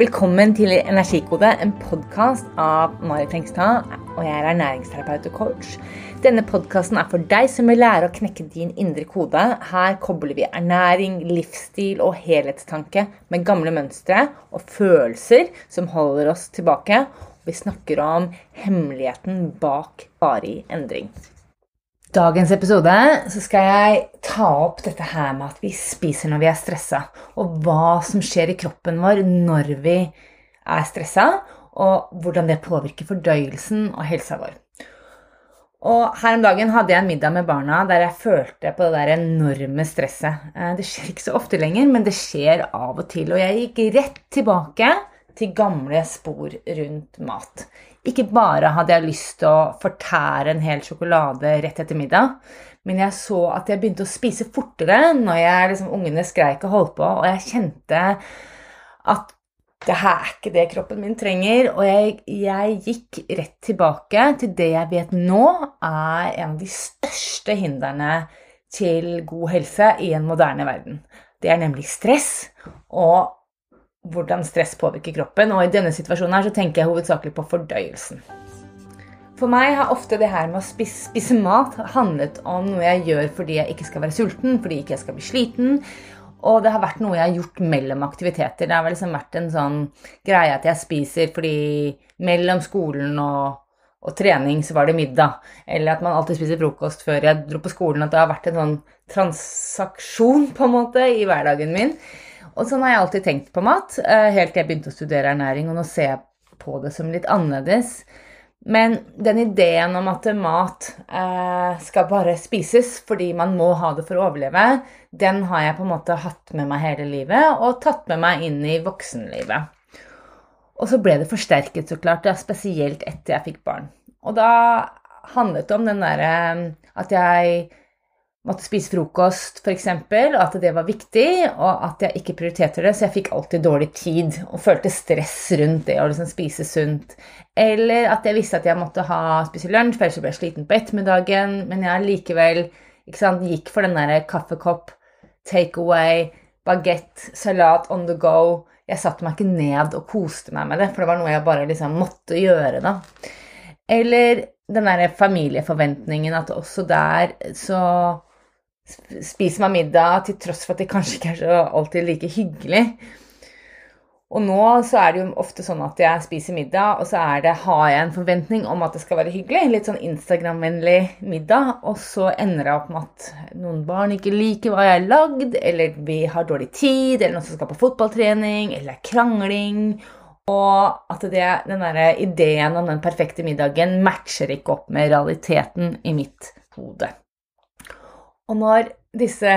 Velkommen til Energikode, en podkast av Mari Fengstad, Og jeg er ernæringsterapeut og coach. Denne podkasten er for deg som vil lære å knekke din indre kode. Her kobler vi ernæring, livsstil og helhetstanke med gamle mønstre og følelser som holder oss tilbake. Vi snakker om hemmeligheten bak varig endring dagens episode så skal jeg ta opp dette her med at vi spiser når vi er stressa, og hva som skjer i kroppen vår når vi er stressa, og hvordan det påvirker fordøyelsen og helsa vår. Og Her om dagen hadde jeg en middag med barna der jeg følte på det der enorme stresset. Eh, det skjer ikke så ofte lenger, men det skjer av og til. Og jeg gikk rett tilbake til gamle spor rundt mat. Ikke bare hadde jeg lyst til å fortære en hel sjokolade rett etter middag, men jeg så at jeg begynte å spise fortere når jeg, liksom, ungene skreik og holdt på, og jeg kjente at det her er ikke det kroppen min trenger. Og jeg, jeg, gikk rett tilbake til det jeg vet nå er en av de største hindrene til god helse i en moderne verden. Det er nemlig stress og hvordan stress påvirker kroppen. Og i denne situasjonen her så tenker jeg hovedsakelig på fordøyelsen. For meg har ofte det her med å spise, spise, mat handlet om noe jeg gjør fordi jeg ikke skal være sulten, fordi ikke jeg skal bli sliten. Og det har vært noe jeg har gjort mellom aktiviteter. Det har liksom vært en sånn greie at jeg spiser fordi mellom skolen og, og trening så var det middag. Eller at man alltid spiser frokost før jeg dro på skolen. At det har vært en sånn transaksjon på en måte i hverdagen min. Og sånn har jeg alltid tenkt på mat, eh, helt til jeg begynte å studere ernæring, og nå ser jeg på det som litt annerledes. Men den ideen om at mat eh, skal bare spises fordi man må ha det for å overleve, den har jeg på en måte hatt med meg hele livet, og tatt med meg inn i voksenlivet. Og så ble det forsterket, så klart, spesielt etter jeg fikk barn. Og da handlet det om den derre at jeg måtte spise frokost, f.eks., og at det var viktig, og at jeg ikke prioriterte det, så jeg fikk alltid dårlig tid og følte stress rundt det å liksom spise sunt. Eller at jeg visste at jeg måtte ha, spise lunsj, for ellers ble jeg sliten på ettermiddagen, men jeg likevel sant, gikk for den derre kaffekopp, takeaway, bagett, salat on the go. Jeg satte meg ikke ned og koste meg med det, for det var noe jeg bare liksom måtte gjøre, da. Eller den derre familieforventningen at også der så spiser meg middag til tross for at det kanskje ikke er så alltid like hyggelig. Og nå så er det jo ofte sånn at jeg spiser middag, og så det, har jeg en forventning om at det skal være hyggelig. Litt sånn Instagram-vennlig middag. Og så ender det opp med at noen barn ikke liker hva jeg har lagd, eller vi har dårlig tid, eller noen som skal på fotballtrening, eller krangling. Og at det, den der ideen om den perfekte middagen matcher ikke opp med realiteten i mitt hode. Og når disse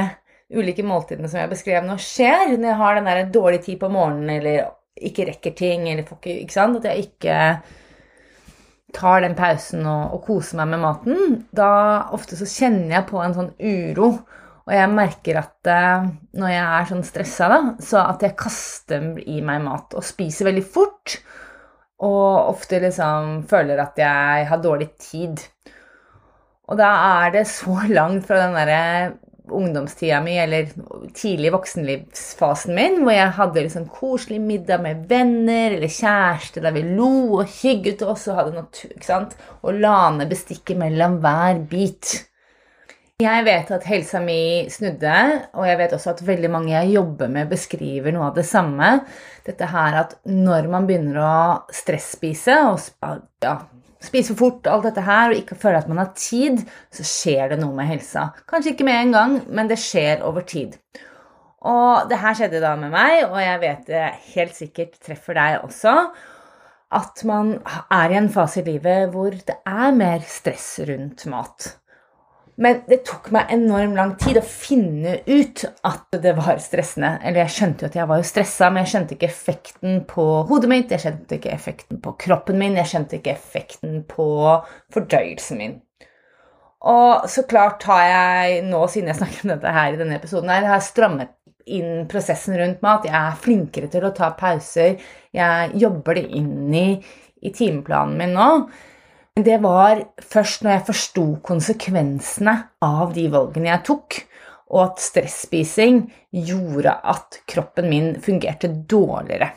ulike måltidene som jeg beskrev nå, skjer, når jeg har den der dårlig tid på morgenen eller ikke rekker ting, eller ikke, ikke sant, at jeg ikke tar den pausen og, og, koser meg med maten, da ofte så kjenner jeg på en sånn uro. Og jeg merker at eh, når jeg er sånn stressa, da, så at jeg kaster i meg mat og spiser veldig fort. Og ofte liksom føler at jeg har dårlig tid. Og da er det så langt fra den derre ungdomstida mi, eller tidlig voksenlivsfasen min, hvor jeg hadde liksom koselig middag med venner eller kjæreste der vi lo og hygget oss og hadde natur, ikke sant? og la ned bestikket mellom hver bit. Jeg vet at helsa mi snudde, og jeg vet også at veldig mange jeg jobber med, beskriver noe av det samme. Dette her at når man begynner å stresspise og ja, spiser for fort, alt dette her, og ikke føler at man har tid, så skjer det noe med helsa. Kanskje ikke med en gang, men det skjer over tid. Og det her skjedde da med meg, og jeg vet det helt sikkert treffer deg også. At man er i en fase i livet hvor det er mer stress rundt mat. Men det tok meg enormt lang tid å finne ut at det var stressende. Eller jeg skjønte jo at jeg var jo stressa, men jeg skjønte ikke effekten på hodet mitt, jeg skjønte ikke effekten på kroppen min, jeg skjønte ikke effekten på fordøyelsen min. Og så klart har jeg nå, siden jeg snakker om dette her i denne episoden, her, har strammet inn prosessen rundt mat. Jeg er flinkere til å ta pauser. Jeg jobber det inn i, i timeplanen min nå. Det var først når jeg forsto konsekvensene av de valgene jeg tok, og at stresspising gjorde at kroppen min fungerte dårligere.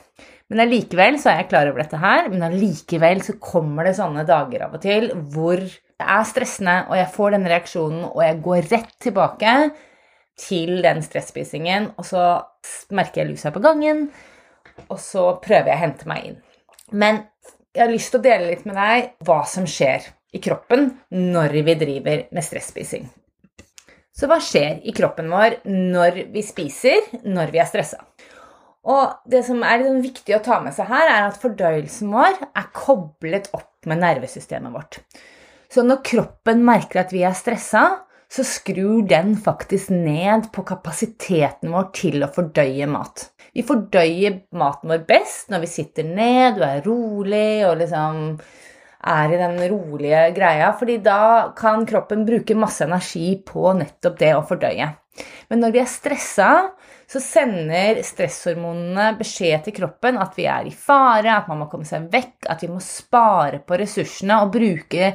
Men allikevel så er jeg klar over dette her, men allikevel så kommer det sånne dager av og til hvor det er stressende, og jeg får denne reaksjonen, og jeg går rett tilbake til den stresspisingen, og så merker jeg lusa på gangen, og så prøver jeg å hente meg inn. Men jeg har lyst til å dele litt med deg hva som skjer i kroppen når vi driver med stresspising. Så hva skjer i kroppen vår når vi spiser når vi er stressa? Og det som er viktig å ta med seg her, er at fordøyelsen vår er koblet opp med nervesystemet vårt. Så når kroppen merker at vi er stressa, så skrur den faktisk ned på kapasiteten vår til å fordøye mat. Vi fordøyer maten vår best når vi sitter ned og er rolig og liksom er i den rolige greia, fordi da kan kroppen bruke masse energi på nettopp det å fordøye. Men når vi er stressa, så sender stresshormonene beskjed til kroppen at vi er i fare, at man må komme seg vekk, at vi må spare på ressursene og bruke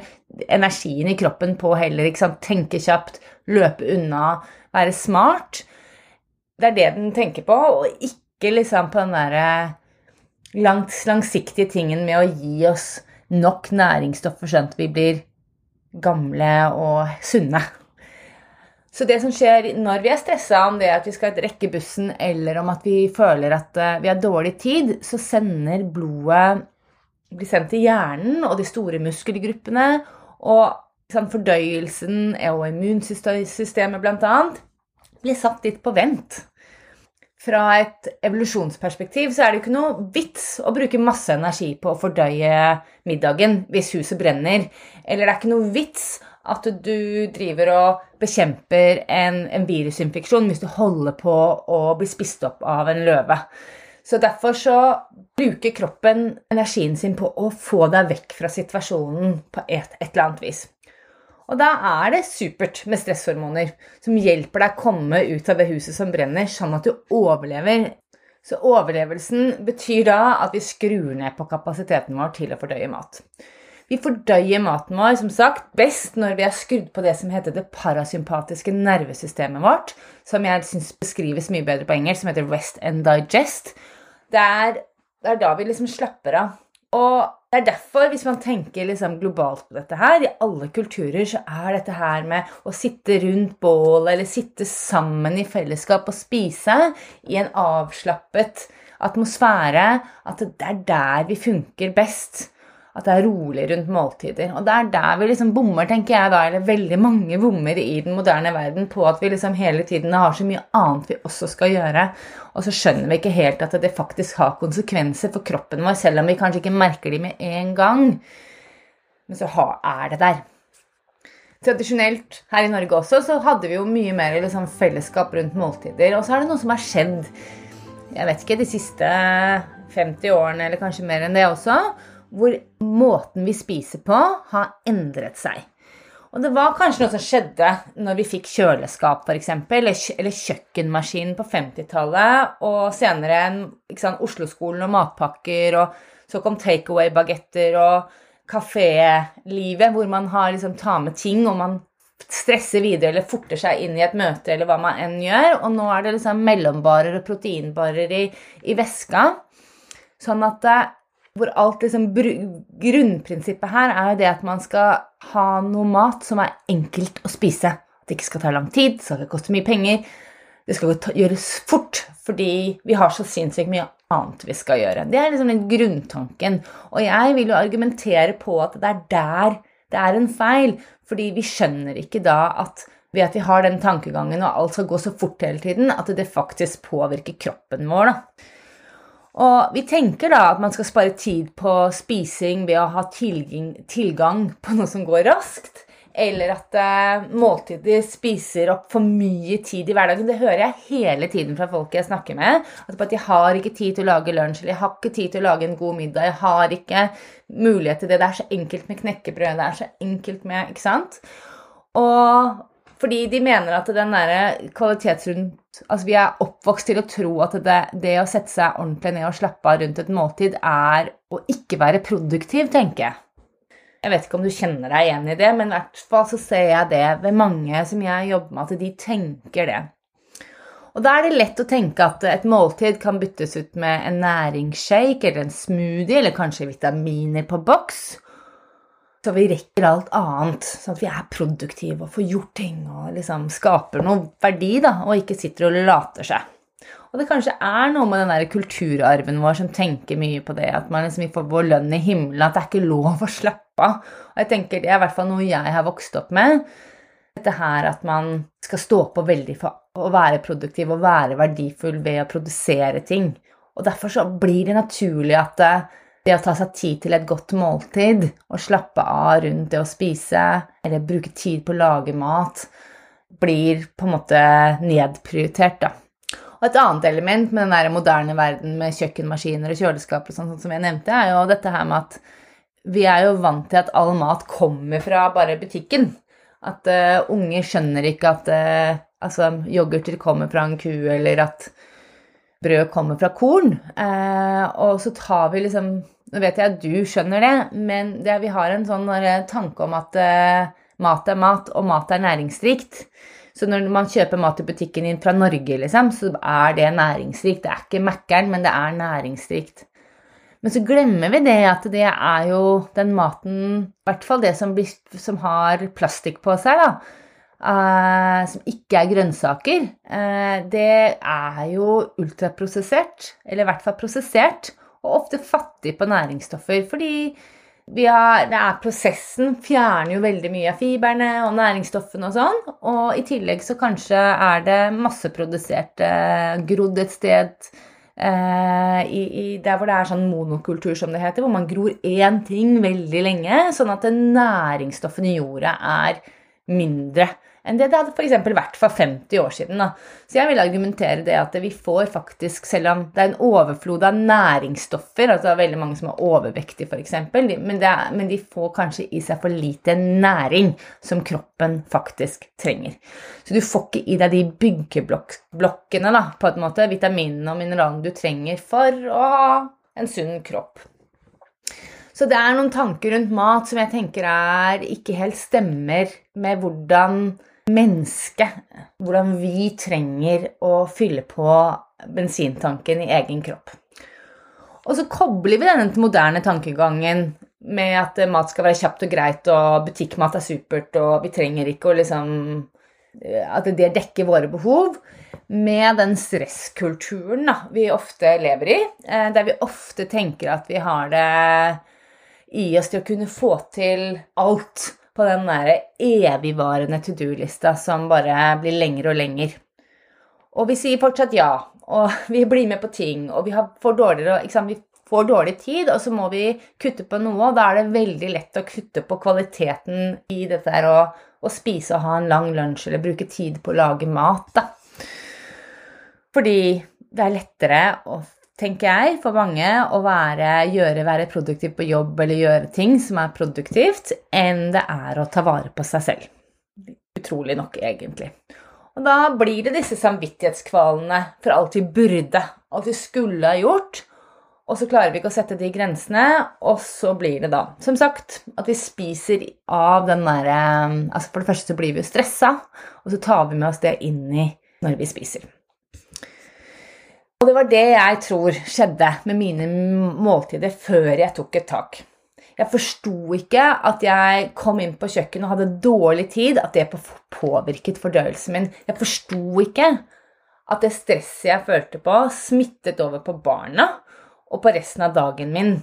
energien i kroppen på heller tenke kjapt, løpe unna, være smart. Det er det den tenker på, og ikke liksom på den derre langs, langsiktige tingen med å gi oss nok næringsstoffer sånn at vi blir gamle og sunne. Så det som skjer når vi er stressa, om det er at vi skal rekke bussen, eller om at vi føler at eh, vi har dårlig tid, så sender blodet blir sendt til hjernen og de store muskelgruppene. Og sånn, fordøyelsen og immunsystemet bl.a. blir satt litt på vent. Fra et evolusjonsperspektiv så er det jo ikke noe vits å bruke masse energi på å fordøye middagen hvis huset brenner. Eller det er ikke noe vits at du driver og bekjemper en, en virusinfeksjon hvis du holder på å bli spist opp av en løve. Så derfor så bruker kroppen energien sin på å få deg vekk fra situasjonen på et, et eller annet vis. Og da er det supert med stresshormoner som hjelper deg å komme ut av det huset som brenner, sånn at du overlever. Så overlevelsen betyr da at vi skrur ned på kapasiteten vår til å fordøye mat. Vi fordøyer maten vår som sagt, best når vi har skrudd på det som heter det parasympatiske nervesystemet vårt, som jeg syns beskrives mye bedre på engelsk, som heter rest and digest. Det er, det er da vi liksom slapper av. Og det er derfor, hvis man tenker liksom globalt på dette her, i alle kulturer så er dette her med å sitte rundt bålet eller sitte sammen i fellesskap og spise i en avslappet atmosfære, at det er der vi funker best at det er rolig rundt måltider. Og det er der vi liksom bommer, tenker jeg da, eller veldig mange bommer i den moderne verden på at vi liksom hele tiden har så mye annet vi også skal gjøre. Og så skjønner vi ikke helt at det faktisk har konsekvenser for kroppen vår, selv om vi kanskje ikke merker de med en gang. Men så er det der. Tradisjonelt her i Norge også så hadde vi jo mye mer liksom, fellesskap rundt måltider. Og så er det noe som har skjedd jeg vet ikke, de siste 50 årene, eller kanskje mer enn det også hvor måten vi spiser på, har endret seg. Og det var kanskje noe som skjedde når vi fikk kjøleskap, f.eks., eller, eller kjøkkenmaskin på 50-tallet, og senere Oslo-skolen og matpakker, og så kom takeaway-bagetter og kafélivet, hvor man har liksom tar med ting, og man stresser videre eller forter seg inn i et møte, eller hva man enn gjør. Og nå er det liksom mellombarer og proteinbarer i, i væska. Sånn at hvor alt liksom Grunnprinsippet her er jo det at man skal ha noe mat som er enkelt å spise. At det ikke skal ta lang tid, det skal ikke koste mye penger. Det skal gjøres fort, fordi vi har så sinnssykt mye annet vi skal gjøre. Det er liksom den grunntanken. Og jeg vil jo argumentere på at det er der det er en feil. Fordi vi skjønner ikke da at ved at vi har den tankegangen og alt skal gå så fort hele tiden, at det faktisk påvirker kroppen vår. da. Og vi tenker da at man skal spare tid på spising ved å ha tilgang, på noe som går raskt. Eller at uh, måltider spiser opp for mye tid i hverdagen. Det hører jeg hele tiden fra folk jeg snakker med. At de har ikke tid til å lage lunsj, eller jeg har ikke tid til å lage en god middag. Jeg har ikke mulighet til det. Det er så enkelt med knekkebrød. Det er så enkelt med Ikke sant? Og fordi de mener at den derre kvalitetsrundt Altså vi er oppvokst til å tro at det, det, å sette seg ordentlig ned og slappe av rundt et måltid er å ikke være produktiv, tenker jeg. Jeg vet ikke om du kjenner deg igjen i det, men i hvert fall så ser jeg det ved mange som jeg jobber med, at de tenker det. Og da er det lett å tenke at et måltid kan byttes ut med en næringsshake eller en smoothie eller kanskje vitaminer på boks. Så vi rekker alt annet, sånn at vi er produktive og får gjort ting og liksom skaper noe verdi, da, og ikke sitter og later seg. Og det kanskje er noe med den der kulturarven vår som tenker mye på det, at man liksom får vår lønn i himmelen, at det er ikke lov å slappe av. Og jeg tenker Det er i hvert fall noe jeg har vokst opp med. Dette her at man skal stå på veldig for å være produktiv og være verdifull ved å produsere ting. Og derfor så blir det naturlig at det, det å ta seg tid til et godt måltid og slappe av rundt det å spise, eller bruke tid på å lage mat, blir på en måte nedprioritert, da. Og et annet element med den der moderne verden med kjøkkenmaskiner og kjøleskap og sånn som jeg nevnte, er jo dette her med at vi er jo vant til at all mat kommer fra bare butikken. At uh, unge skjønner ikke at uh, altså, yoghurter kommer fra en ku, eller at brød kommer fra korn. Uh, og så tar vi liksom Nå vet jeg at du skjønner det, men det, vi har en sånn tanke om at mat er mat, og mat er næringsrikt. Så når man kjøper mat i butikken inn fra Norge, liksom, så er det næringsrikt. Det er ikke Mækkern, men det er næringsrikt. Men så glemmer vi det at det er jo den maten I hvert fall det som, blir, som har plastikk på seg, da. Uh, som ikke er grønnsaker. Uh, det er jo ultraprosessert, eller i hvert fall prosessert, og ofte fattig på næringsstoffer. Fordi har, det er prosessen fjerner jo veldig mye av fiberne og næringsstoffene og sånn. Og i tillegg så kanskje er det masseprodusert, eh, grodd et sted eh, i, i, der hvor det er sånn monokultur, som det heter, hvor man gror én ting veldig lenge, sånn at næringsstoffene i jorda er mindre enn det det hadde f.eks. vært for 50 år siden. Da. Så jeg vil argumentere det at vi får faktisk, selv om det er en overflod av næringsstoffer, altså det er veldig mange som er overvektige f.eks., men, men de får kanskje i seg for lite næring som kroppen faktisk trenger. Så du får ikke i deg de byggeblokkene, da, på en måte, vitaminene og mineralene du trenger for å ha en sunn kropp. Så det er noen tanker rundt mat som jeg tenker er ikke helt stemmer med hvordan mennesket, hvordan vi trenger å fylle på bensintanken i egen kropp. Og så kobler vi denne moderne tankegangen med at mat skal være kjapt og greit, og butikkmat er supert, og vi trenger ikke å liksom At det dekker våre behov. Med den stresskulturen da, vi ofte lever i, eh, der vi ofte tenker at vi har det i oss til å kunne få til alt på den der evigvarende to do-lista som bare blir lengre og lengre. Og vi sier fortsatt ja, og vi blir med på ting, og vi får, vi får dårlig tid, og så må vi kutte på noe, og da er det veldig lett å kutte på kvaliteten i dette her å, og spise og ha en lang lunsj eller bruke tid på å lage mat, da. Fordi det er lettere å tenker jeg, for mange å være, gjøre, være produktiv på jobb eller gjøre ting som er produktivt, enn det er å ta vare på seg selv. Utrolig nok, egentlig. Og da blir det disse samvittighetskvalene for alt vi burde, alt vi skulle ha gjort. Og så klarer vi ikke å sette de grensene, og så blir det da, som sagt, at vi spiser av den derre Altså for det første så blir vi jo stressa, og så tar vi med oss det inn i når vi spiser. Og det var det jeg tror skjedde med mine måltider før jeg tok et tak. Jeg forsto ikke at jeg kom inn på kjøkkenet og hadde dårlig tid, at det påvirket fordøyelsen min. Jeg forsto ikke at det stresset jeg følte på, smittet over på barna og på resten av dagen min.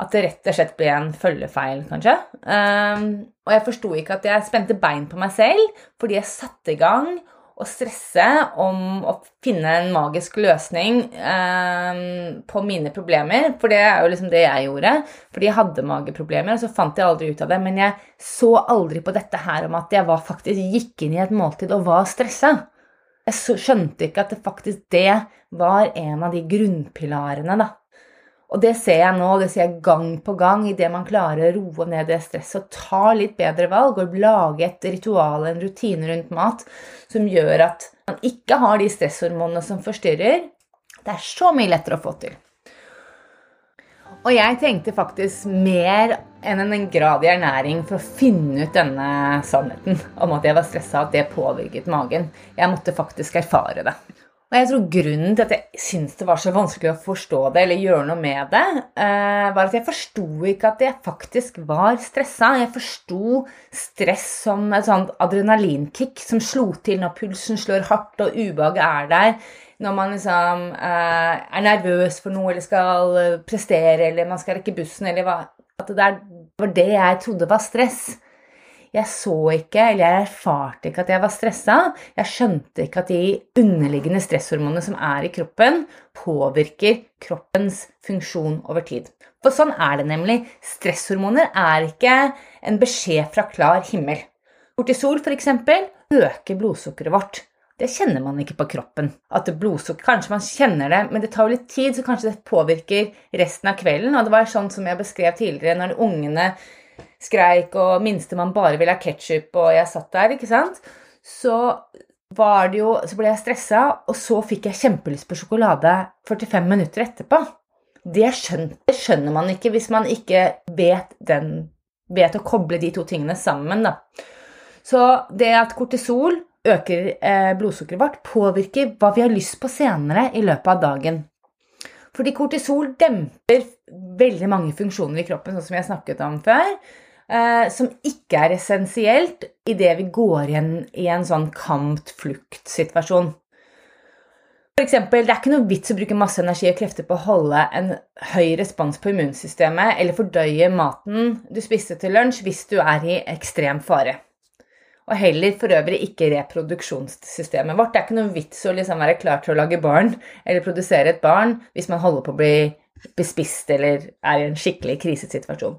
At det rett og slett ble en følgefeil, kanskje. Um, og jeg forsto ikke at jeg spente bein på meg selv fordi jeg satte i gang å stresse om å finne en magisk løsning eh, på mine problemer. For det er jo liksom det jeg gjorde. Fordi jeg hadde mageproblemer, og så fant jeg aldri ut av det. Men jeg så aldri på dette her om at jeg var faktisk gikk inn i et måltid og var stressa. Jeg skjønte ikke at det faktisk det var en av de grunnpilarene da, og det ser jeg nå, det ser jeg gang på gang, idet man klarer å roe ned det stresset og ta litt bedre valg og lage et ritual, en rutine rundt mat, som gjør at man ikke har de stresshormonene som forstyrrer. Det er så mye lettere å få til. Og jeg tenkte faktisk mer enn en grad i ernæring for å finne ut denne sannheten om at jeg var stressa, at det påvirket magen. Jeg måtte faktisk erfare det. Og jeg tror grunnen til at jeg syntes det var så vanskelig å forstå det eller gjøre noe med det, eh, var at jeg forsto ikke at jeg faktisk var stressa. Jeg forsto stress som et sånt adrenalinkick som slo til når pulsen slår hardt og ubehaget er der. Når man liksom eh, er nervøs for noe eller skal prestere eller man skal rekke bussen eller hva. At det var det jeg trodde var stress. Jeg så ikke, eller jeg erfarte ikke at jeg var stressa. Jeg skjønte ikke at de underliggende stresshormonene som er i kroppen, påvirker kroppens funksjon over tid. For sånn er det nemlig. Stresshormoner er ikke en beskjed fra klar himmel. Kortisol f.eks. øker blodsukkeret vårt. Det kjenner man ikke på kroppen. At blodsukker, Kanskje man kjenner det, men det tar litt tid, så kanskje det påvirker resten av kvelden. Og det var sånn som jeg beskrev tidligere, når ungene skreik, og minstemann bare ville ha ketsjup, og jeg satt der, ikke sant, så var det jo Så ble jeg stressa, og så fikk jeg kjempelyst på sjokolade 45 minutter etterpå. Det skjønner, skjønner man ikke hvis man ikke vet, den, vet å koble de to tingene sammen, da. Så det at kortisol øker eh, blodsukkeret vårt, påvirker hva vi har lyst på senere i løpet av dagen. Fordi kortisol demper veldig mange funksjoner i kroppen, sånn som jeg snakket om før, eh, som ikke er essensielt idet vi går igjen i en sånn kamp-flukt-situasjon. For eksempel, Det er ikke noe vits å bruke masse energi og krefter på å holde en høy respons på immunsystemet eller fordøye maten du spiste til lunsj hvis du er i ekstrem fare. Og heller for øvrig ikke reproduksjonssystemet vårt. Det er ikke noe vits å liksom være klar til å lage barn eller produsere et barn hvis man holder på å bli bespist eller er i en skikkelig krisesituasjon.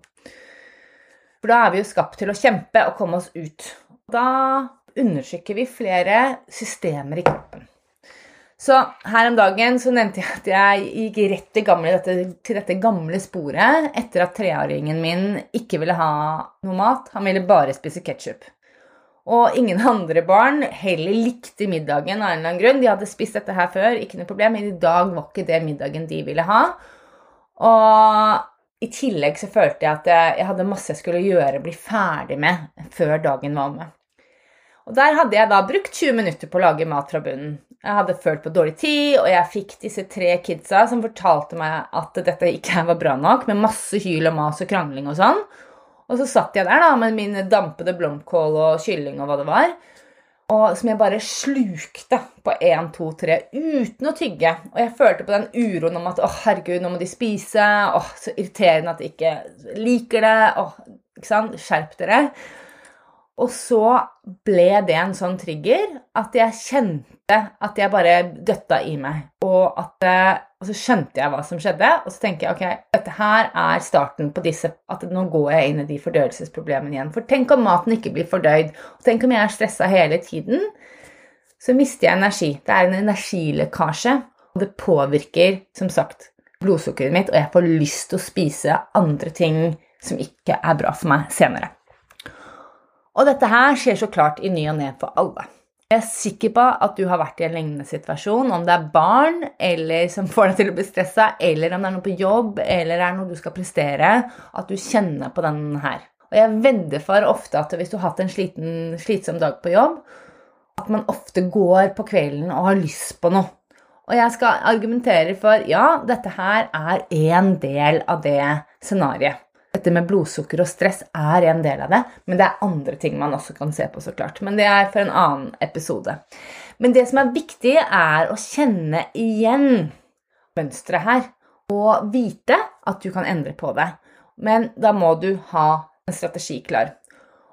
For da er vi jo skapt til å kjempe og komme oss ut. Da undersøker vi flere systemer i kroppen. Så her om dagen så nevnte jeg at jeg gikk rett til, gamle, til dette gamle sporet etter at treåringen min ikke ville ha noe mat. Han ville bare spise ketsjup. Og ingen andre barn heller likte middagen av en eller annen grunn. De hadde spist dette her før, ikke noe problem, men i dag var ikke det middagen de ville ha. Og i tillegg så følte jeg at jeg hadde masse jeg skulle gjøre, bli ferdig med, før dagen var omme. Og der hadde jeg da brukt 20 minutter på å lage mat fra bunnen. Jeg hadde følt på dårlig tid, og jeg fikk disse tre kidsa som fortalte meg at dette ikke var bra nok, med masse hyl og mas og krangling og sånn. Og så satt jeg der da med min dampede blomkål og kylling og hva det var. Og som jeg bare slukte på én, to, tre uten å tygge. Og jeg følte på den uroen om at å, herregud, nå må de spise. Åh, så irriterende at de ikke liker det. Åh, ikke sant? Skjerp dere. Og så ble det en sånn trigger at jeg kjente at jeg bare døtta i meg. Og, at, eh, og så skjønte jeg hva som skjedde, og så tenker jeg ok, dette her er starten på disse At nå går jeg inn i de fordøyelsesproblemene igjen. For tenk om maten ikke blir fordøyd, og tenk om jeg er stressa hele tiden. Så mister jeg energi. Det er en energilekkasje, og det påvirker, som sagt, blodsukkeret mitt, og jeg får lyst til å spise andre ting som ikke er bra for meg senere. Og dette her skjer så klart i ny og ne for alle. Jeg er sikker på at du har vært i en lignende situasjon, om det er barn eller som får deg til å bli stressa, eller om det er noe på jobb eller det er noe du skal prestere, at du kjenner på den her. Og jeg vedder for ofte at hvis du har hatt en sliten, slitsom dag på jobb, at man ofte går på kvelden og har lyst på noe. Og jeg skal argumentere for ja, dette her er en del av det scenarioet. Dette med blodsukker og stress er en del av det, men det er andre ting man også kan se på, så klart. Men det er for en annen episode. Men det som er viktig, er å kjenne igjen mønsteret her. Og vite at du kan endre på det. Men da må du ha en strategi klar.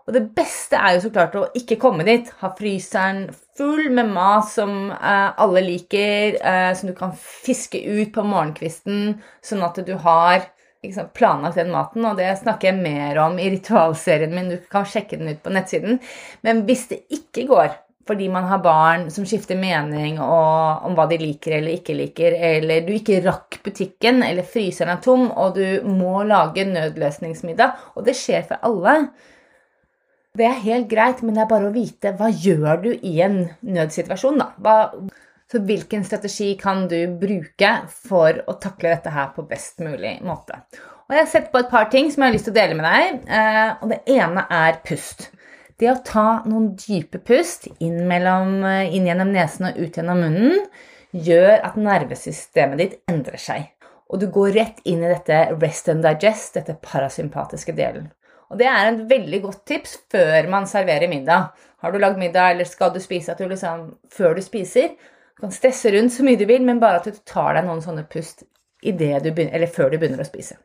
Og det beste er jo så klart å ikke komme dit. Ha fryseren full med mat som eh, alle liker, eh, som du kan fiske ut på morgenkvisten, sånn at du har liksom, planlagt den maten, og det snakker jeg mer om i ritualserien min. Du kan sjekke den ut på nettsiden. Men hvis det ikke går fordi man har barn som skifter mening om hva de liker eller ikke liker, eller du ikke rakk butikken, eller fryseren er tom, og du må lage nødløsningsmiddag, og det skjer for alle Det er helt greit, men det er bare å vite hva gjør du i en nødsituasjon, da? Hva, så hvilken strategi kan du bruke for å takle dette her på best mulig måte? Og Jeg har sett på et par ting som jeg har lyst til å dele med deg. Eh, og Det ene er pust. Det å ta noen dype pust inn, mellom, inn gjennom nesen og ut gjennom munnen gjør at nervesystemet ditt endrer seg. Og du går rett inn i dette rest and digest, dette parasympatiske delen. Og det er et veldig godt tips før man serverer middag. Har du lagd middag, eller skal du spise, at du liksom før du spiser Du kan stresse rundt så mye du vil, men bare at du tar deg noen sånne pust du begynner, før du begynner å spise.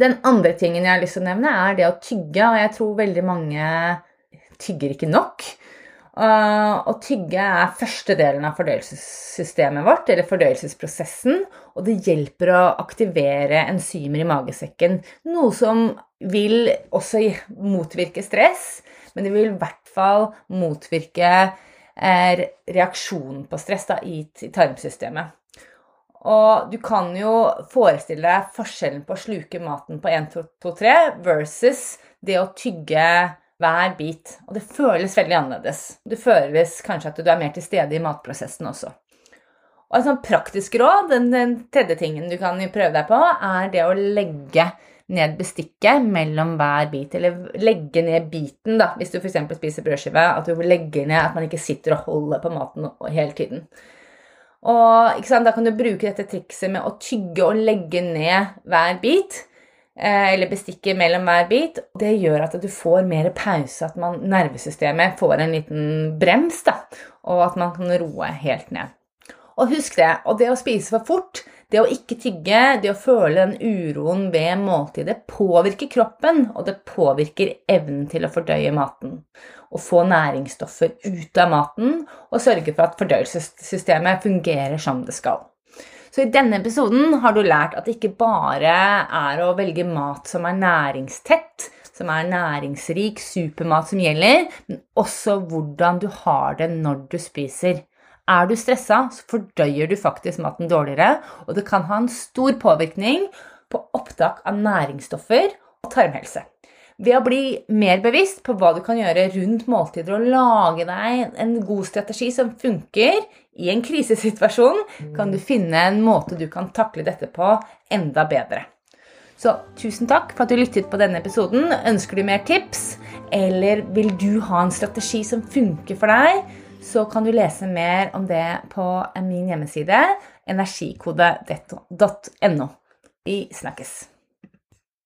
Den andre tingen jeg har lyst til å nevne, er det å tygge. Og jeg tror veldig mange tygger ikke nok. Uh, å tygge er første delen av fordøyelsessystemet vårt, eller fordøyelsesprosessen. Og det hjelper å aktivere enzymer i magesekken. Noe som vil også motvirke stress, men det vil i hvert fall motvirke eh, reaksjonen på stress da, i, i tarmsystemet. Og du kan jo forestille deg forskjellen på å sluke maten på 1, 2, 2, 3 versus det å tygge hver bit. Og det føles veldig annerledes. Det føles kanskje at du er mer til stede i matprosessen også. Og et sånn praktisk råd, den, den tredje tingen du kan prøve deg på, er det å legge ned bestikket mellom hver bit. Eller legge ned biten, da, hvis du f.eks. spiser brødskive. At du legger ned, at man ikke sitter og holder på maten hele tiden. Og Da kan du bruke dette trikset med å tygge og legge ned hver bit. Eh, eller bestikket mellom hver bit. Det gjør at du får mer pause, at man, nervesystemet får en liten brems. da, Og at man kan roe helt ned. Og husk det, og det å spise for fort, det å ikke tygge, det å føle den uroen ved måltidet, påvirker kroppen, og det påvirker evnen til å fordøye maten. Å få næringsstoffer ut av maten, og sørge for at fordøyelsessystemet fungerer som det skal. Så i denne episoden har du lært at det ikke bare er å velge mat som er næringstett, som er næringsrik, supermat som gjelder, men også hvordan du har det når du spiser. Er du stressa, så fordøyer du faktisk maten dårligere, og det kan ha en stor påvirkning på opptak av næringsstoffer og tarmhelse. Ved å bli mer bevisst på hva du kan gjøre rundt måltider og lage deg en god strategi som funker i en krisesituasjon, kan du finne en måte du kan takle dette på enda bedre. Så tusen takk for at du lyttet på denne episoden. Ønsker du mer tips, eller vil du ha en strategi som funker for deg? Så kan du lese mer om det på min hjemmeside energikode.no. Vi snakkes.